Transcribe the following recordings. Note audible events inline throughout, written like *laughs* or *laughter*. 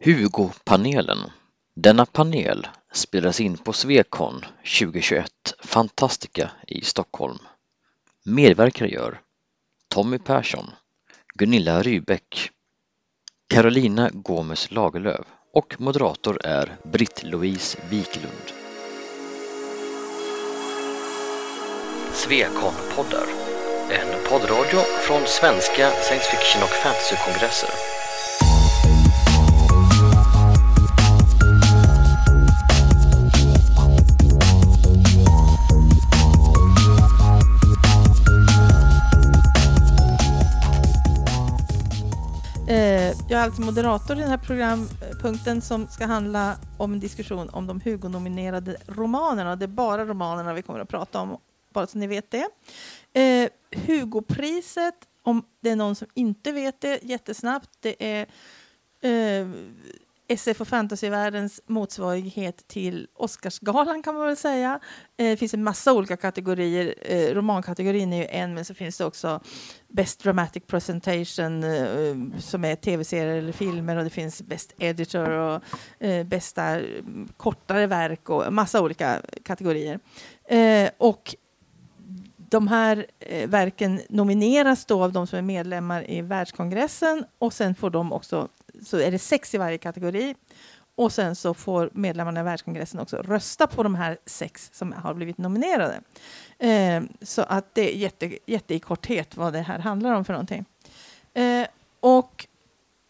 Hugo-panelen. Denna panel spelas in på Swecon 2021 Fantastica i Stockholm. Medverkare gör Tommy Persson, Gunilla Rybäck, Carolina Gomes Lagerlöf och moderator är Britt-Louise Wiklund. Svekon-poddar, en poddradio från svenska science fiction och fantasykongresser. Jag är alltså moderator i den här programpunkten som ska handla om en diskussion om de Hugo-nominerade romanerna. Det är bara romanerna vi kommer att prata om, bara så ni vet det. Eh, Hugopriset, om det är någon som inte vet det, jättesnabbt, det är eh, SF och fantasyvärldens motsvarighet till Oscarsgalan kan man väl säga. Det finns en massa olika kategorier. Eh, romankategorin är ju en, men så finns det också Best Dramatic Presentation eh, som är tv-serier eller filmer och det finns Best Editor och bästa kortare verk och massa olika kategorier. Och de här verken nomineras då av de som är medlemmar i världskongressen och sen får de också, så är det sex i varje kategori och sen så får medlemmarna i världskongressen också rösta på de här sex som har blivit nominerade. Eh, så att det är jätte, jätte i korthet vad det här handlar om för någonting. Eh, och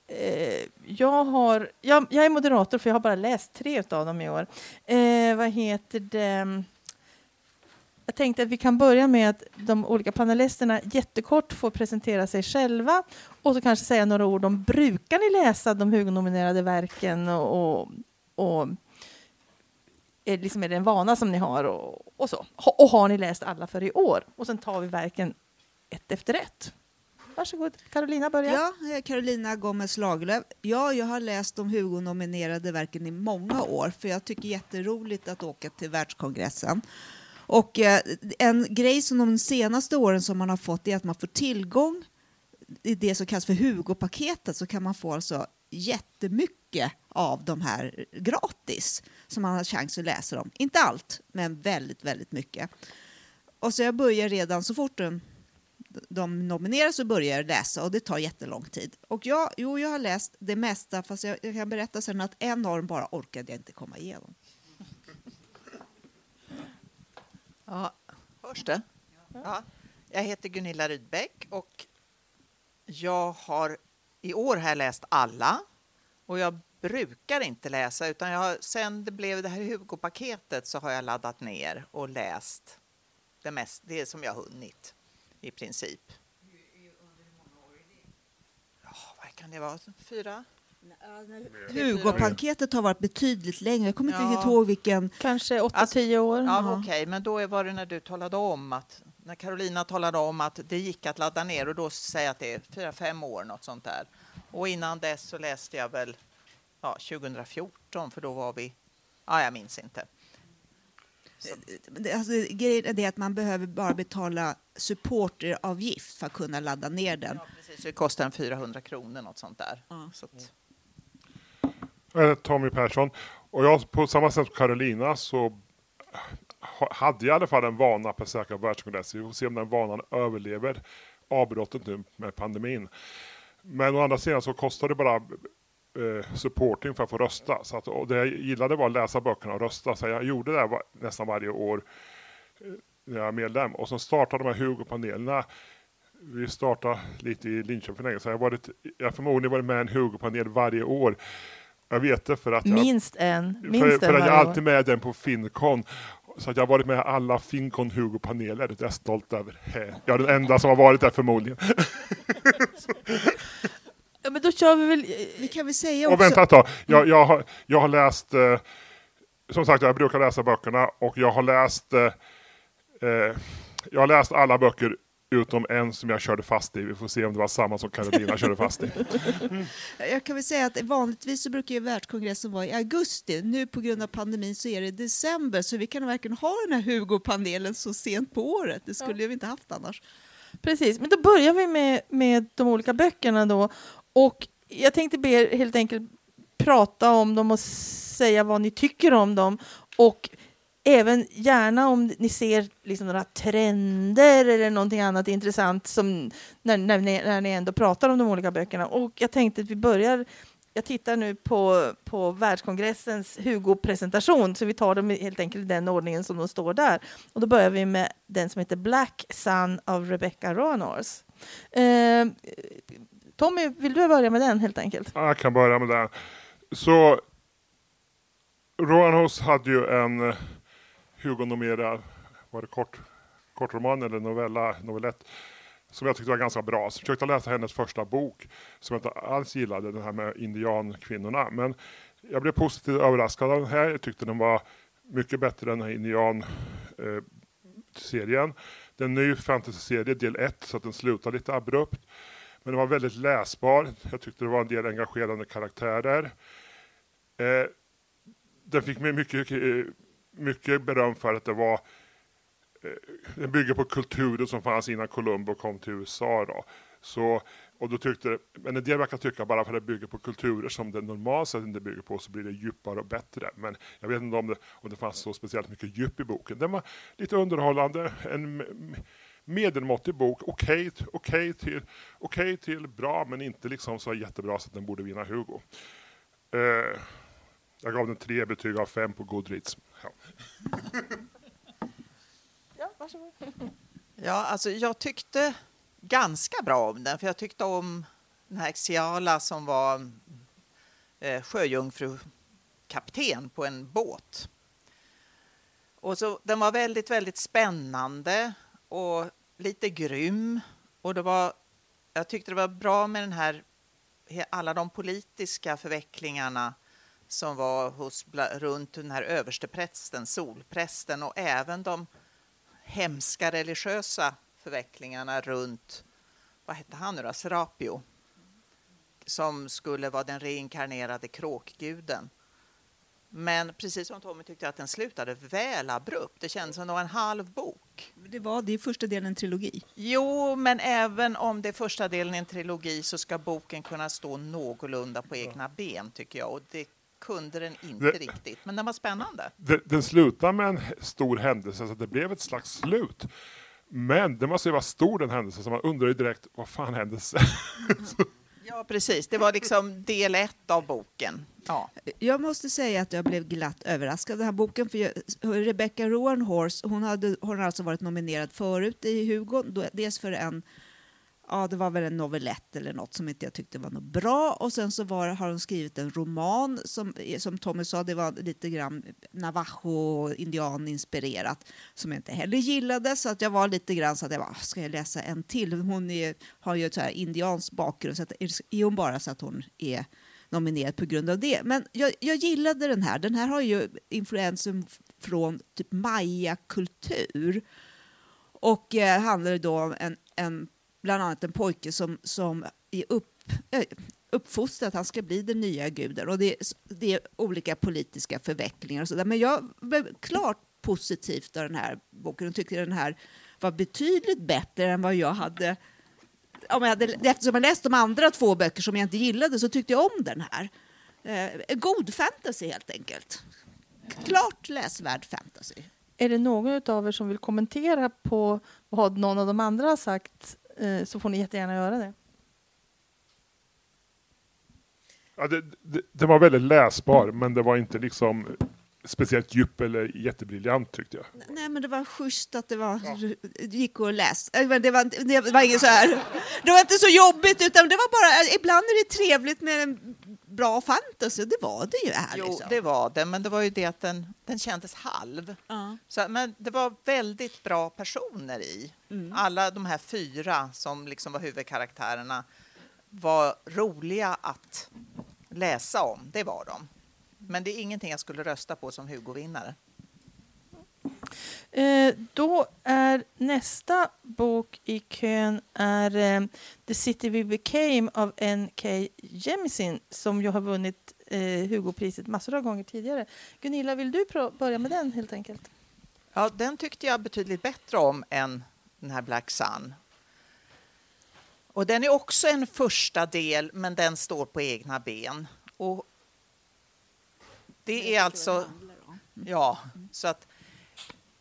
eh, jag, har, jag, jag är moderator för jag har bara läst tre av dem i år. Eh, vad heter det? Jag tänkte att vi kan börja med att de olika panelisterna jättekort får presentera sig själva och så kanske säga några ord om brukar ni läsa de Hugo-nominerade verken och, och, och är, liksom är det en vana som ni har och, och så. Och har ni läst alla för i år? Och sen tar vi verken ett efter ett. Varsågod, Carolina börjar. Ja, jag är Carolina Gomez Lagerlöf. Ja, jag har läst de Hugo-nominerade verken i många år för jag tycker jätteroligt att åka till världskongressen. Och eh, en grej som de senaste åren som man har fått är att man får tillgång i det som kallas för Hugo-paketet så kan man få alltså jättemycket av de här gratis som man har chans att läsa dem. Inte allt, men väldigt, väldigt mycket. Och så jag börjar redan så fort de, de nomineras så börjar jag läsa och det tar jättelång tid. Och jag, jo, jag har läst det mesta fast jag, jag kan berätta sen att en av dem bara orkade jag inte komma igenom. Ja, hörs det? Ja. Jag heter Gunilla Rydbeck och jag har i år jag läst alla och jag brukar inte läsa utan jag har, sen det blev det här Hugo-paketet så har jag laddat ner och läst det, mest, det som jag hunnit i princip. Ja, vad kan det vara? Fyra? Hugo-paketet har varit betydligt längre. Jag kommer inte Ja. riktigt ihåg vilken. Kanske 8-10 Alltså, år. Ja, Ja. okej, men då var det när du talade om att när Carolina talade om att det gick att ladda ner och då säger jag att det är fyra, fem år, något sånt där. Och innan dess så läste jag väl ja, 2014, för då var vi, ja, jag minns inte. Det- Alltså, grejen är det att man behöver bara betala supporteravgift för att kunna ladda ner den. Ja, precis, så det kostar en 400 kronor, något sånt där. Ja. Så att, Eh, Tommy Persson och jag på samma sätt som Carolina så hade jag i alla fall en vana att besöka världskongresser. Vi får se om den vanan överlever avbrottet nu med pandemin. Men å andra sidan så kostar det bara eh, supporting för att få rösta. Så att, och det jag gillade var att läsa böckerna och rösta. Så jag gjorde det nästan varje år eh, när jag är medlem. Och så startade de här Hugo-panelerna. Vi startade lite i Linköping för länge så Jag har varit, jag har förmodligen varit med i en Hugo-panel varje år. Jag vet det för att jag, Minst en. Minst för, en för att jag alltid med den på Fincon. Så att jag har varit med i alla Fincon Hugo-paneler. Det är jag stolt över. Jag är den enda som har varit där förmodligen. *laughs* Ja, men då kör vi väl... Vi kan väl säga Och också... vänta ett tag. Jag, jag, har, jag har läst, eh, som sagt jag brukar läsa böckerna och jag har läst, eh, eh, jag har läst alla böcker utom en som jag körde fast i. Vi får se om det var samma som Carolina körde fast i. *laughs* Jag kan väl säga att vanligtvis så brukar ju världskongressen vara i augusti. Nu på grund av pandemin så är det december så vi kan verkligen ha den här Hugo-panelen så sent på året. Det skulle vi inte haft annars. Precis, men då börjar vi med, med de olika böckerna då. Och jag tänkte be er helt enkelt prata om dem och säga vad ni tycker om dem. Och även gärna om ni ser liksom några trender eller någonting annat intressant som när, när, ni, när ni ändå pratar om de olika böckerna. Och jag tänkte att vi börjar jag tittar nu på, på världskongressens Hugo-presentation, så vi tar dem helt enkelt i den ordningen som de står där. Och då börjar vi med den som heter Black Sun av Rebecca Roanors. Eh, Tommy, vill du börja med den helt enkelt? Jag kan börja med den. Så Roanhos hade ju en Hugo Nomera, var det kort, kortroman eller novella, novellett, som jag tyckte var ganska bra. Så jag försökte läsa hennes första bok, som jag inte alls gillade, den här med indiankvinnorna. Men jag blev positivt överraskad av den här. Jag tyckte den var mycket bättre än den här indianserien. Eh, det är en ny fantasyserie, del 1, så att den slutar lite abrupt. Men den var väldigt läsbar. Jag tyckte det var en del engagerande karaktärer. Eh, den fick mig mycket, eh, mycket beröm för att det var eh, den bygger på kulturen som fanns innan Columbo kom till USA. Då. Så, och då tyckte, men en del verkar tycka bara för att det bygger på kulturer som det normalt sett inte bygger på så blir det djupare och bättre. Men jag vet inte om det, om det fanns så speciellt mycket djup i boken. Den var lite underhållande, en medelmåttig bok, okej okay, okay till, okay till bra men inte liksom så jättebra så att den borde vinna Hugo. Uh, jag gav den tre betyg av fem på Goodreads. Ja. ja, varsågod. Ja, alltså jag tyckte ganska bra om den, för jag tyckte om den här Xiala som var eh, sjöjungfrukapten på en båt. Och så, den var väldigt, väldigt spännande och lite grym. Och det var, jag tyckte det var bra med den här, alla de politiska förvecklingarna som var hos, runt den här översteprästen, solprästen och även de hemska religiösa förvecklingarna runt, vad hette han nu då, Serapio, som skulle vara den reinkarnerade kråkguden. Men precis som Tommy tyckte att den slutade väl abrupt. Det kändes som det var en halv bok. Det var det första delen en trilogi. Jo, men även om det är första delen en trilogi så ska boken kunna stå någorlunda på egna ben tycker jag. Och det kunde den inte det, riktigt, men den var spännande. Det, den slutade med en stor händelse, så det blev ett slags slut. Men det måste ju vara stor den händelse, så man undrar ju direkt vad fan hände sen? *laughs* Ja, precis. Det var liksom del ett av boken. Ja. Jag måste säga att jag blev glatt överraskad av den här boken. För jag, Rebecca Roanhorse, hon, hade, hon har alltså varit nominerad förut i Hugo. Dels för en ja, det var väl en novellett eller något som inte jag tyckte var något bra. Och sen så var, har hon skrivit en roman som, som Tommy sa, det var lite grann navajo-indian-inspirerat som jag inte heller gillade. Så att jag var lite grann så att jag bara, ah, ska jag läsa en till? Hon är, har ju så här indiansk bakgrund, så att, är hon bara så att hon är nominerad på grund av det. Men jag, jag gillade den här. Den här har ju influensen från typ maya-kultur. Och eh, handlar då om en, en bland annat en pojke som, som är upp, eh, äh, uppfostrad att han ska bli den nya guden. Och det, det är olika politiska förvecklingar och så där. Men jag blev klart positivt av den här boken och tyckte den här var betydligt bättre än vad jag hade om jag hade, eftersom jag läst de andra två böcker som jag inte gillade så tyckte jag om den här. Eh, god fantasy helt enkelt. Klart läsvärd fantasy. Är det någon av er som vill kommentera på vad någon av de andra har sagt Eh, så får ni jättegärna göra det. Ja, det, det, det, var väldigt läsbar, men det var inte liksom speciellt djup eller jättebriljant tyckte jag. Nej, men det var schysst att det var, ja. gick att läsa. Eh, det var, det var inget så här, det var inte så jobbigt, utan det var bara, ibland är det trevligt med en bra fantasy, det var det ju här. Jo, liksom. det var det, men det var ju det att den, den kändes halv. Uh. Så, men det var väldigt bra personer i. Mm. Alla de här fyra som liksom var huvudkaraktärerna var roliga att läsa om, det var de. Men det är ingenting jag skulle rösta på som Hugo-vinnare. Eh, då är nästa bok i kön är eh, The City We Became av N.K. Jemisin som ju har vunnit eh, Hugo-priset massor av gånger tidigare. Gunilla, vill du börja med den helt enkelt? Ja, den tyckte jag betydligt bättre om än den här Black Sun. Och den är också en första del, men den står på egna ben. Och Det är alltså... Ja, så att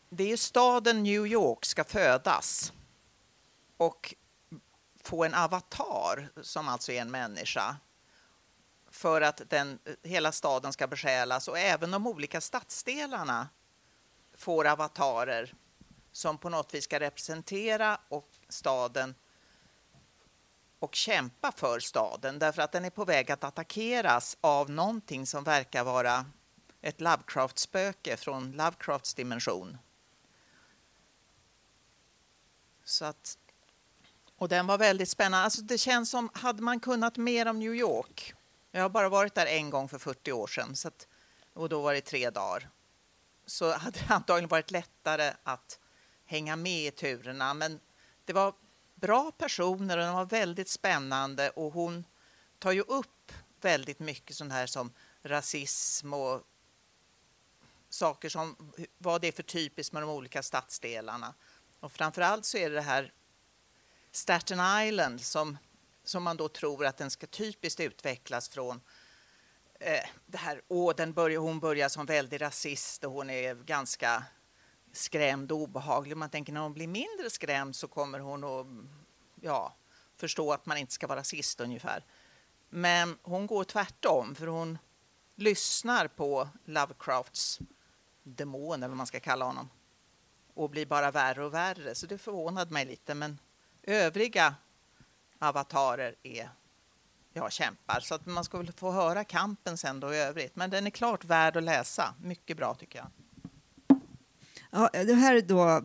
det är staden New York ska födas och få en avatar som alltså är en människa för att den, hela staden ska besjälas och även de olika stadsdelarna får avatarer som på något vis ska representera och staden och kämpa för staden därför att den är på väg att attackeras av någonting som verkar vara ett Lovecraft-spöke från Lovecrafts dimension. Så att, och den var väldigt spännande. Alltså det känns som, hade man kunnat mer om New York? Jag har bara varit där en gång för 40 år sedan så att, och då var det tre dagar. Så hade det antagligen varit lättare att hänga med i turerna. Men det var bra personer och de var väldigt spännande och hon tar ju upp väldigt mycket sånt här som rasism och saker som vad det är för typiskt med de olika stadsdelarna. Och framförallt så är det det här Staten Island som, som man då tror att den ska typiskt utvecklas från eh, det här, åh, den börjar, hon börjar som väldigt rasist och hon är ganska skrämd och obehaglig. Man tänker när hon blir mindre skrämd så kommer hon att ja, förstå att man inte ska vara rasist ungefär. Men hon går tvärtom för hon lyssnar på Lovecrafts demon eller vad man ska kalla honom och blir bara värre och värre. Så det förvånade mig lite. Men övriga avatarer är ja, kämpar. Så att man ska väl få höra kampen sen då i övrigt. Men den är klart värd att läsa. Mycket bra tycker jag. Ja, det här då,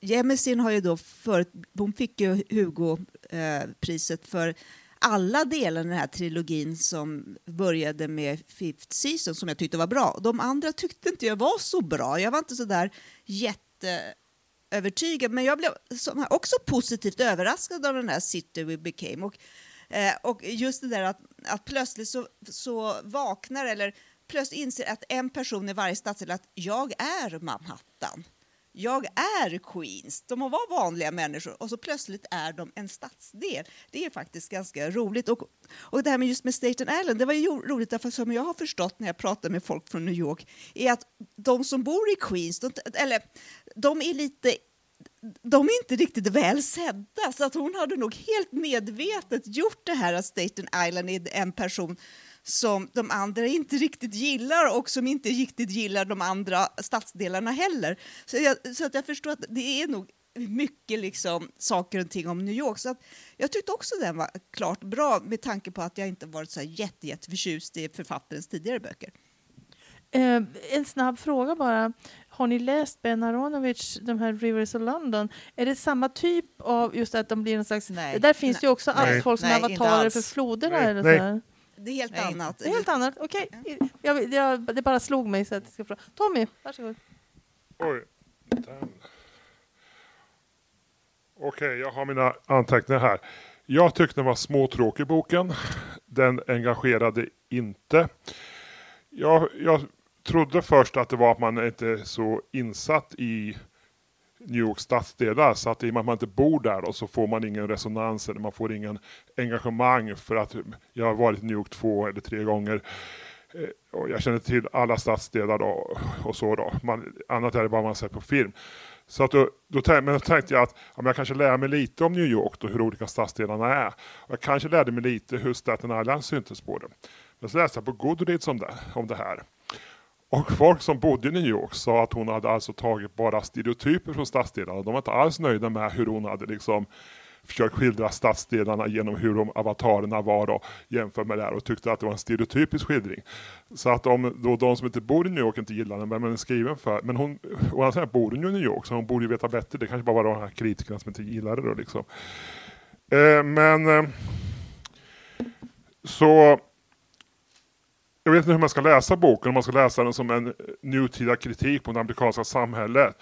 Jemisin har ju då förut, hon fick ju Hugo-priset eh, för alla delar i den här trilogin som började med Fifth Season som jag tyckte var bra. De andra tyckte inte jag var så bra. Jag var inte så där jätteövertygad, men jag blev också positivt överraskad av den här City We Became. Och, eh, och just det där att, att plötsligt så, så vaknar, eller plötsligt inser att en person i varje stadsdel att jag är Manhattan. Jag är Queens. De var vanliga människor och så plötsligt är de en stadsdel. Det är faktiskt ganska roligt. Och, och det här med just med Staten Island, det var ju roligt därför som jag har förstått när jag pratar med folk från New York, är att de som bor i Queens, de, eller de är lite de är inte riktigt väl sedda, så att hon hade nog helt medvetet gjort det här att Staten Island är en person som de andra inte riktigt gillar och som inte riktigt gillar de andra stadsdelarna heller. Så, jag, så att jag förstår att det är nog mycket liksom saker och ting om New York. Så att jag tyckte också den var klart bra med tanke på att jag inte varit så jätte, jätteförtjust i författarens tidigare böcker. Eh, en snabb fråga bara. Har ni läst Ben Aronovich, de här Rivers of London? Är det samma typ av just att de blir en slags... Nej. Där finns Nej. ju också allt folk som Nej, avatarer för floderna. Nej. Eller så det är helt Nej. annat. Det är helt annat. Okej. Okay. Jag, jag, det bara slog mig. Så att jag ska fråga. Tommy, varsågod. Oj. Okej, okay, jag har mina anteckningar här. Jag tyckte den var småtråkig boken. Den engagerade inte. Jag, jag trodde först att det var att man inte är så insatt i New Yorks stadsdelar. Så att i och med att man inte bor där då, så får man ingen resonans eller man får ingen engagemang för att jag har varit i New York två eller tre gånger. Eh, och jag känner till alla stadsdelar då, och så då. Man, annat är det bara man sett på film. Så att då, då, men då tänkte jag att ja, jag kanske lär mig lite om New York och hur olika stadsdelarna är. Och jag kanske lärde mig lite hur Staten Island syntes på det. Men så läste jag på Goodreads om det, om det här. Och folk som bodde i New York sa att hon hade alltså tagit bara stereotyper från stadsdelarna. De var inte alls nöjda med hur hon hade liksom försökt skildra stadsdelarna genom hur de avatarerna var då, jämfört med det här och tyckte att det var en stereotypisk skildring. Så att om då de som inte bor i New York inte gillar den, vem är den skriven för? Men hon, å andra sidan bor hon ju i New York så hon borde ju veta bättre. Det kanske bara var de här kritikerna som inte gillade det då liksom. Eh, men eh, så jag vet inte hur man ska läsa boken, om man ska läsa den som en nutida kritik på det amerikanska samhället.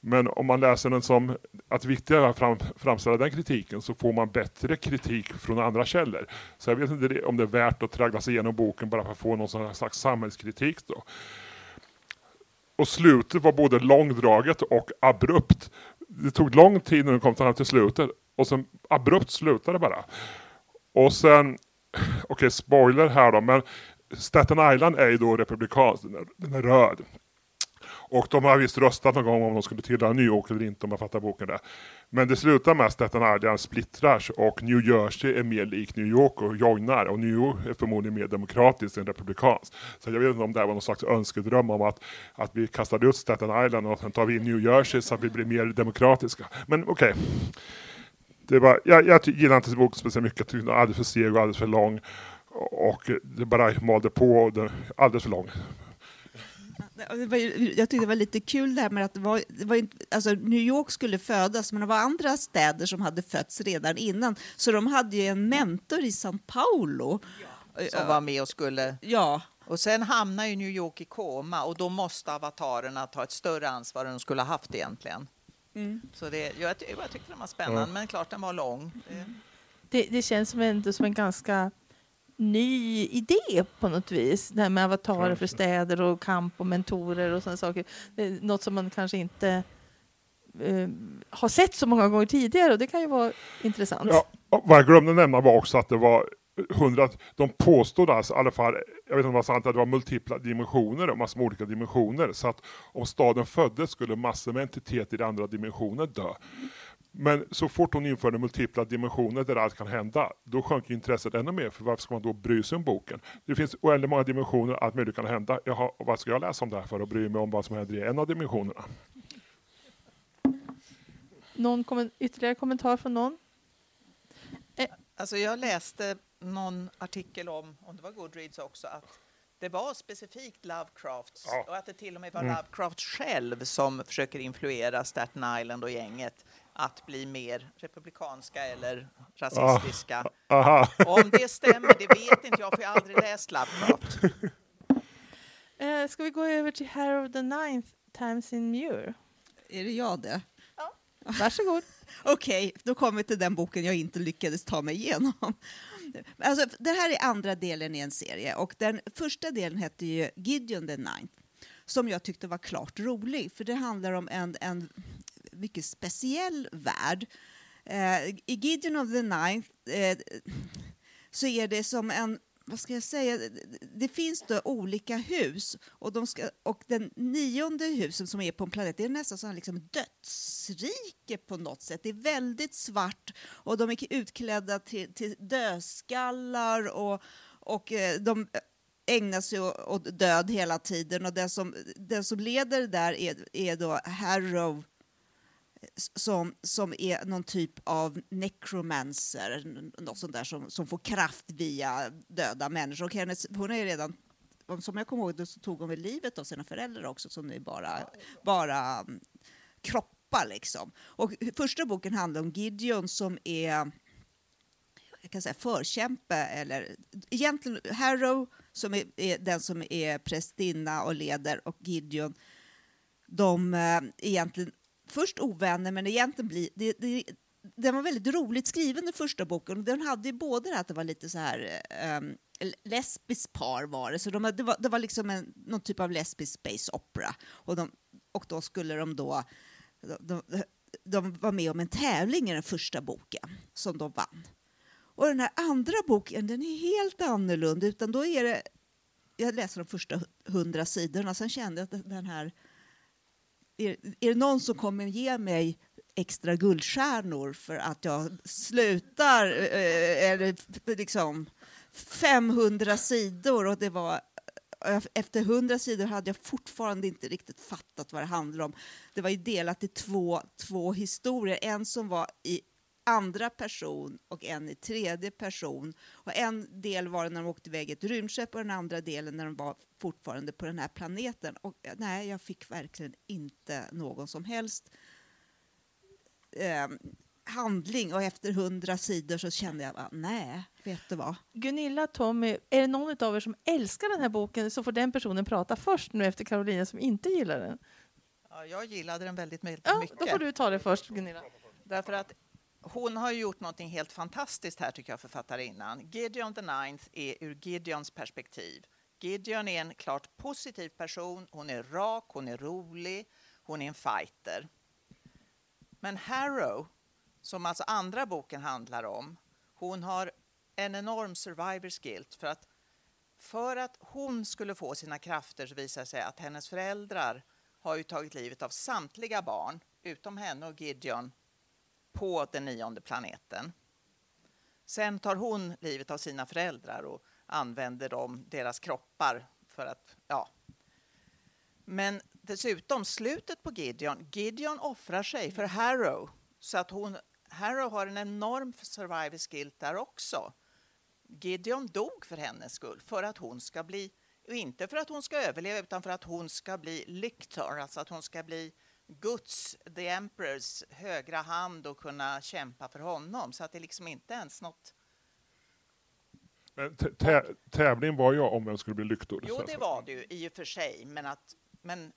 Men om man läser den som att viktigare fram, framställa den kritiken så får man bättre kritik från andra källor. Så jag vet inte om det är värt att traggla sig igenom boken bara för att få någon slags samhällskritik. Då. Och slutet var både långdraget och abrupt. Det tog lång tid när den kom fram till slutet och sen abrupt slutade det bara. Och sen, okej okay, spoiler här då, men Staten Island är ju då republikansk, den är, den är röd. Och de har visst röstat någon gång om de skulle tillhöra New York eller inte om jag fattar boken där. Men det slutar med att Staten Island splittras och New Jersey är mer lik New York och joinar och New York är förmodligen mer demokratiskt än republikanskt. Så jag vet inte om det här var någon slags önskedröm om att, att vi kastade ut Staten Island och sen tar vi in New Jersey så att vi blir mer demokratiska. Men okej. Okay. Det var, jag, jag gillar inte boken speciellt mycket, jag tyckte den var alldeles för seg och alldeles för lång. Och det bara malde på, och den, alldeles för lång. Jag tyckte det var lite kul det här med att det var, det var inte, alltså New York skulle födas, men det var andra städer som hade fötts redan innan. Så de hade ju en mentor i São Paulo. Ja, som var med och skulle... Ja. Och sen hamnar ju New York i koma och då måste avatarerna ta ett större ansvar än de skulle ha haft egentligen. Mm. Så det, jag, jag tyckte den var spännande, mm. men klart den var lång. Det, det känns som en, som en ganska ny idé på något vis. Det här med avatarer för städer och kamp och mentorer och sådana saker. Något som man kanske inte eh, har sett så många gånger tidigare och det kan ju vara intressant. Ja, vad jag glömde nämna var också att det var hundra, de påstod alltså, i alla fall, jag vet inte om det var sant, att det var multipla dimensioner, massor med olika dimensioner. Så att om staden föddes skulle massor med entiteter i andra dimensioner dö. Men så fort hon införde multipla dimensioner där allt kan hända, då sjönk intresset ännu mer. För varför ska man då bry sig om boken? Det finns oändligt många dimensioner, allt möjligt kan hända. Jaha, vad ska jag läsa om det här för att bry mig om vad som händer i en av dimensionerna? Någon kom ytterligare kommentar från någon? Eh. Alltså jag läste någon artikel om, om det var Goodreads också, att det var specifikt Lovecrafts ja. och att det till och med var mm. Lovecraft själv som försöker influera Staten Island och gänget att bli mer republikanska eller rasistiska. Ah, Om det stämmer, det vet inte jag, för jag har aldrig läst Lovecraft. *laughs* Eh, ska vi gå över till Harrow the Ninth Times in Muir? Är det jag det? Ja. *laughs* Varsågod. Okej, okay, då kommer vi till den boken jag inte lyckades ta mig igenom. Alltså, det här är andra delen i en serie och den första delen hette ju Gideon the Ninth som jag tyckte var klart rolig, för det handlar om en, en mycket speciell värld. Eh, I Gideon of the Ninth eh, så är det som en vad ska jag säga, det finns då olika hus och, de ska, och den nionde huset som är på en planet det är nästan som liksom dödsrike på något sätt. Det är väldigt svart och de är utklädda till, till dödskallar och, och eh, de ägnar sig åt död hela tiden och den som, den som leder där är, är då Harrow som, som är någon typ av necromancer, något sånt där som, som får kraft via döda människor. Och hennes, hon är ju redan, som jag kommer ihåg, så tog hon väl livet av sina föräldrar också, som nu bara, bara mm, kroppar liksom. Och första boken handlar om Gideon som är jag kan säga förkämpe, eller egentligen Harrow som är, är den som är prästinna och leder och Gideon de eh, egentligen först ovänner, men egentligen blir det, det, den var väldigt roligt skriven, den första boken. Den hade ju både det att det var lite så här um, lesbiskt par var det, så de, det, var, det var liksom en, någon typ av lesbisk space opera. Och, de, och då skulle de då, de, de, de var med om en tävling i den första boken som de vann. Och den här andra boken, den är helt annorlunda, utan då är det, jag läste de första hundra sidorna, sen kände jag att den här är, är det någon som kommer ge mig extra guldstjärnor för att jag slutar eh, eller liksom 500 sidor och det var eh, efter 100 sidor hade jag fortfarande inte riktigt fattat vad det handlade om. Det var ju delat i två, två historier, en som var i andra person och en i tredje person. Och en del var när de åkte iväg ett rymdskepp och den andra delen när de var fortfarande på den här planeten. Och nej, jag fick verkligen inte någon som helst eh, handling och efter hundra sidor så kände jag bara, nej, vet du vad? Gunilla, Tommy, är det någon av er som älskar den här boken så får den personen prata först nu efter Karolina som inte gillar den. Ja, jag gillade den väldigt mycket. Ja, då får du ta det först, Gunilla. Därför att hon har gjort något helt fantastiskt här tycker jag, författarinnan. Gideon the Ninth är ur Gideons perspektiv. Gideon är en klart positiv person, hon är rak, hon är rolig, hon är en fighter. Men Harrow, som alltså andra boken handlar om, hon har en enorm survivors guilt för att för att hon skulle få sina krafter så visar det sig att hennes föräldrar har ju tagit livet av samtliga barn, utom henne och Gideon, på den nionde planeten. Sen tar hon livet av sina föräldrar och använder dem, deras kroppar för att, ja. Men dessutom, slutet på Gideon, Gideon offrar sig för Harrow så att hon, Harrow har en enorm survival skill där också. Gideon dog för hennes skull, för att hon ska bli, inte för att hon ska överleva, utan för att hon ska bli Lyktor, alltså att hon ska bli Guds, the Emperors, högra hand och kunna kämpa för honom. Så att det liksom inte ens något... Men tävlingen var ju om vem skulle bli lyktor. Jo, det var det ju i och för sig, men att men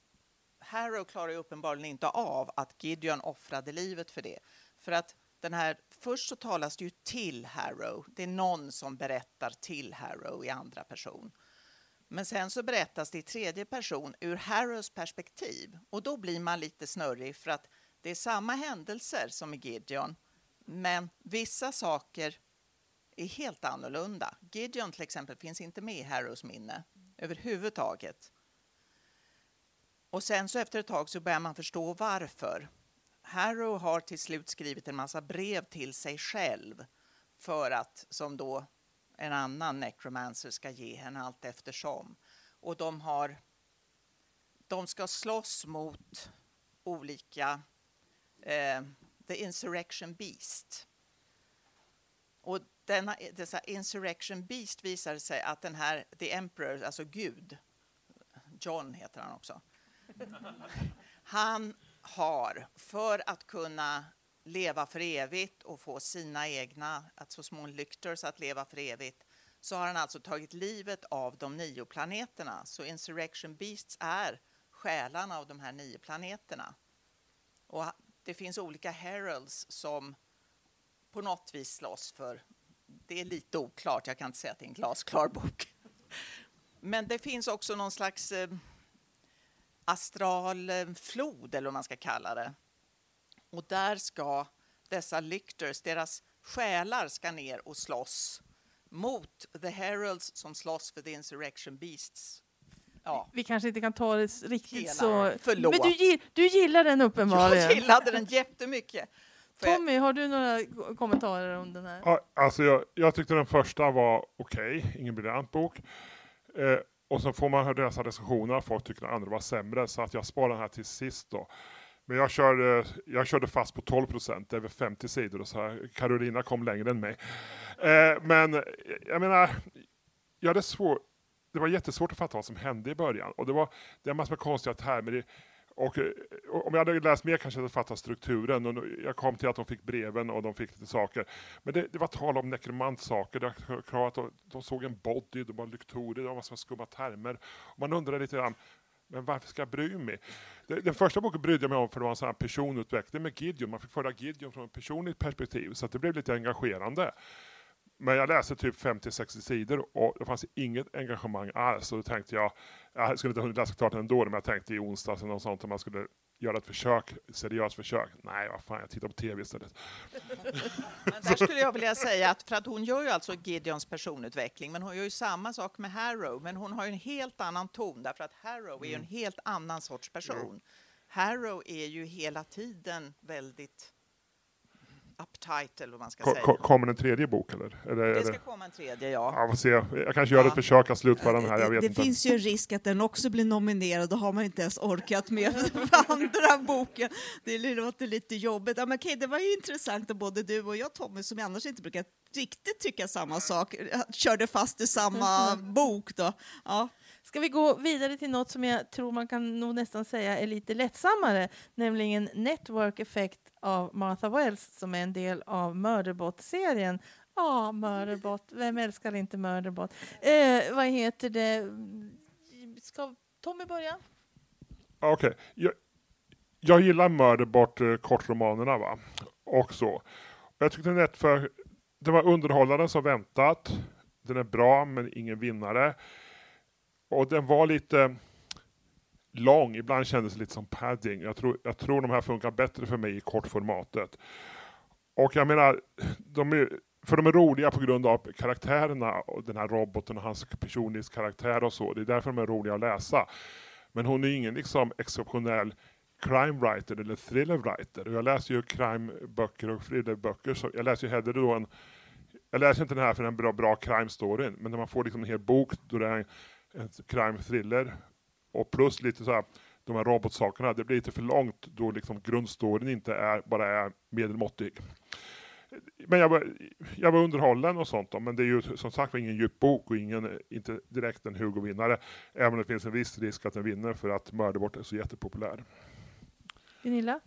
Harrow klarar ju uppenbarligen inte av att Gideon offrade livet för det. För att den här, först så talas det ju till Harrow. Det är någon som berättar till Harrow i andra person. Men sen så berättas det i tredje person ur Harrows perspektiv och då blir man lite snurrig för att det är samma händelser som i Gideon, men vissa saker är helt annorlunda. Gideon till exempel finns inte med i Harrows minne överhuvudtaget. Och sen så efter ett tag så börjar man förstå varför. Harrow har till slut skrivit en massa brev till sig själv för att, som då en annan necromancer ska ge henne allt eftersom. Och de har de ska slåss mot olika eh, The Insurrection Beast. Och denna, dessa Insurrection Beast visade sig att den här The Emperor, alltså Gud, John heter han också, *laughs* han har för att kunna leva för evigt och få sina egna, alltså små lyktors att leva för evigt, så har han alltså tagit livet av de nio planeterna. Så Insurrection Beasts är själarna av de här nio planeterna. Och det finns olika heralds som på något vis slåss för, det är lite oklart, jag kan inte säga att det är en glasklar *laughs* bok. Men det finns också någon slags eh, astral flod, eller vad man ska kalla det. Och där ska dessa lykters, deras själar ska ner och slåss mot the heralds som slåss för the insurrection beasts. Ja. Vi kanske inte kan ta det riktigt Hela. så... Förlåt. Men du, du gillar den uppenbarligen. Jag gillade den jättemycket. Tommy, har du några kommentarer om den här? Ja, alltså jag, jag tyckte den första var okej, okay, ingen briljant bok. Eh, och så får man höra deras recensioner, folk tycker den andra var sämre, så att jag sparar den här till sist då. Men jag körde, jag körde fast på 12 procent, över 50 sidor och så här. Carolina kom längre än mig. Eh, men jag menar, jag hade svår, det var jättesvårt att fatta vad som hände i början. Och det var det var massor med konstiga termer. Och, och om jag hade läst mer kanske jag hade fattat strukturen. Och jag kom till att de fick breven och de fick lite saker. Men det, det var tal om nekromantsaker. De, de såg en body, de var lyktorer, det var skumma termer. Och man undrade lite grann, men varför ska jag bry mig? Den första boken brydde jag mig om för det var en sån personutveckling med Gideon. Man fick följa Gideon från ett personligt perspektiv, så det blev lite engagerande. Men jag läste typ 50-60 sidor och det fanns inget engagemang alls. Och då tänkte jag, jag skulle inte hunnit läsa klart ändå, men jag tänkte i onsdags eller något sånt om man skulle göra ett försök, seriöst försök. Nej, vad fan, jag tittar på tv istället. *laughs* men där skulle jag vilja säga att, för att hon gör ju alltså Gideons personutveckling, men hon gör ju samma sak med Harrow, men hon har ju en helt annan ton, därför att Harrow är ju en mm. helt annan sorts person. Mm. Harrow är ju hela tiden väldigt uptight eller vad man ska Ko säga. Kommer en tredje bok eller? eller det ska det... komma en tredje, ja. ja får se. Jag kanske gör ja. ett försök att slutföra den här, jag vet det, inte. Det finns ju en risk att den också blir nominerad, då har man inte ens orkat med *laughs* andra boken. Det låter lite jobbigt. Ja, men okej, det var ju intressant att både du och jag, Tommy, som annars inte brukar riktigt tycka samma sak, körde fast i samma bok då. Ja. Ska vi gå vidare till något som jag tror man kan nog nästan säga är lite lättsammare, nämligen Network Effect av Martha Wells som är en del av Murderbot-serien. Ja, Murderbot, vem älskar inte Murderbot? Eh, vad heter det? Ska Tommy börja? Ah, okej, okay. jag, jag gillar Murderbot eh, kortromanerna va, och så. Jag tyckte den, för, den var underhållande som väntat. Den är bra men ingen vinnare. Och den var lite lång, ibland kändes det lite som padding. Jag tror, jag tror de här funkar bättre för mig i kortformatet. Och jag menar, de är, för de är roliga på grund av karaktärerna och den här roboten och hans personlighetskaraktär och så. Det är därför de är roliga att läsa. Men hon är ingen liksom exceptionell crime writer eller thriller writer. Och jag läser ju crimeböcker och thrillerböcker. Så jag läser ju hellre då en jag läser inte den här för den bra, bra crime-storyn, men när man får liksom en hel bok då det är en, crime-thriller och plus lite så här, de här robotsakerna, det blir lite för långt då liksom grundstoryn inte är, bara är medelmåttig. Men jag var, jag var underhållen och sånt då, men det är ju som sagt ingen djup bok och ingen, inte direkt en Hugo-vinnare. Även om det finns en viss risk att den vinner för att Mörderbort är så jättepopulär. Gunilla?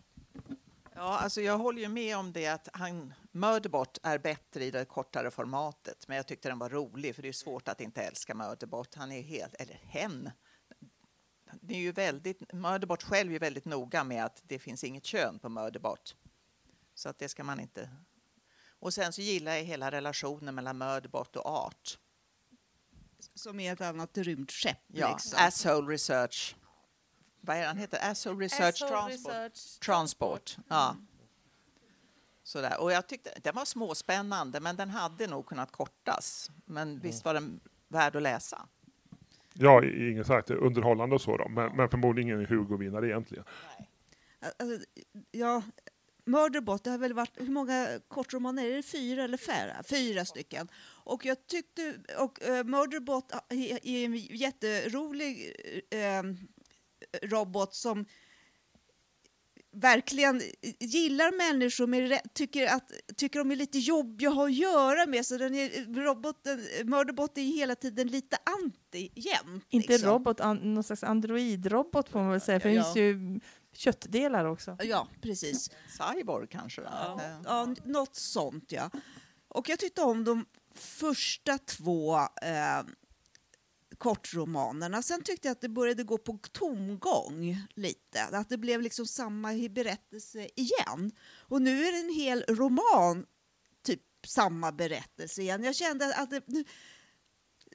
Ja, alltså jag håller ju med om det att han, Murderbot är bättre i det kortare formatet, men jag tyckte den var rolig för det är svårt att inte älska Murderbot. Han är helt, eller hen. Det är ju väldigt, Murderbot själv är väldigt noga med att det finns inget kön på Murderbot. Så att det ska man inte... Och sen så gillar jag hela relationen mellan Murderbot och Art. Som är ett annat rymdskepp. Ja, liksom. Asshole Research. Vad är han heter? Asshole Research Transport. Transport. Ja. Sådär. Och jag tyckte den var småspännande, men den hade nog kunnat kortas. Men visst var den värd att läsa. Ja, inget sagt underhållande och så då, men, men förmodligen ingen Hugo-vinnare egentligen. Nej. Alltså, ja, Murderbot, det har väl varit, hur många kortromaner är det? Fyra eller färre? Fyra stycken. Och jag tyckte, och uh, Murderbot är är en jätterolig eh, robot som verkligen gillar människor, men tycker, att, tycker de är lite jobbiga att ha att göra med. Så den är, roboten, Murderbot är ju hela tiden lite anti jämt. Inte liksom. robot, an, någon slags androidrobot får man väl säga, för det Ja. finns ju köttdelar också. Ja, precis. Cyborg kanske? Ja, Eh, ja, något sånt ja. Och jag tyckte om de första två eh, kortromanerna. Sen tyckte jag att det började gå på tomgång lite. Att det blev liksom samma berättelse igen. Och nu är det en hel roman, typ samma berättelse igen. Jag kände att det, nu-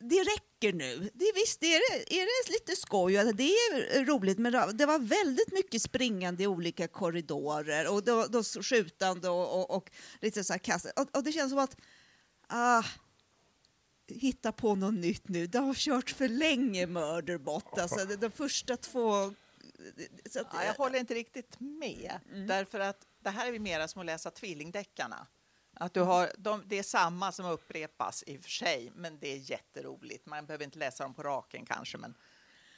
det räcker nu. Det, visst är det, är det lite skoj och det är roligt men det var väldigt mycket springande i olika korridorer och då, då skjutande och, och, och lite så här kast. Och, och det känns som att ah, hitta på något nytt nu. Det har kört för länge Murderbot. Alltså, de, första två... Så att, Ja, jag håller inte riktigt med. Därför att det här är ju mera som att läsa tvillingdeckarna. Att du har, de, det är samma som upprepas i och för sig, men det är jätteroligt. Man behöver inte läsa dem på raken kanske, men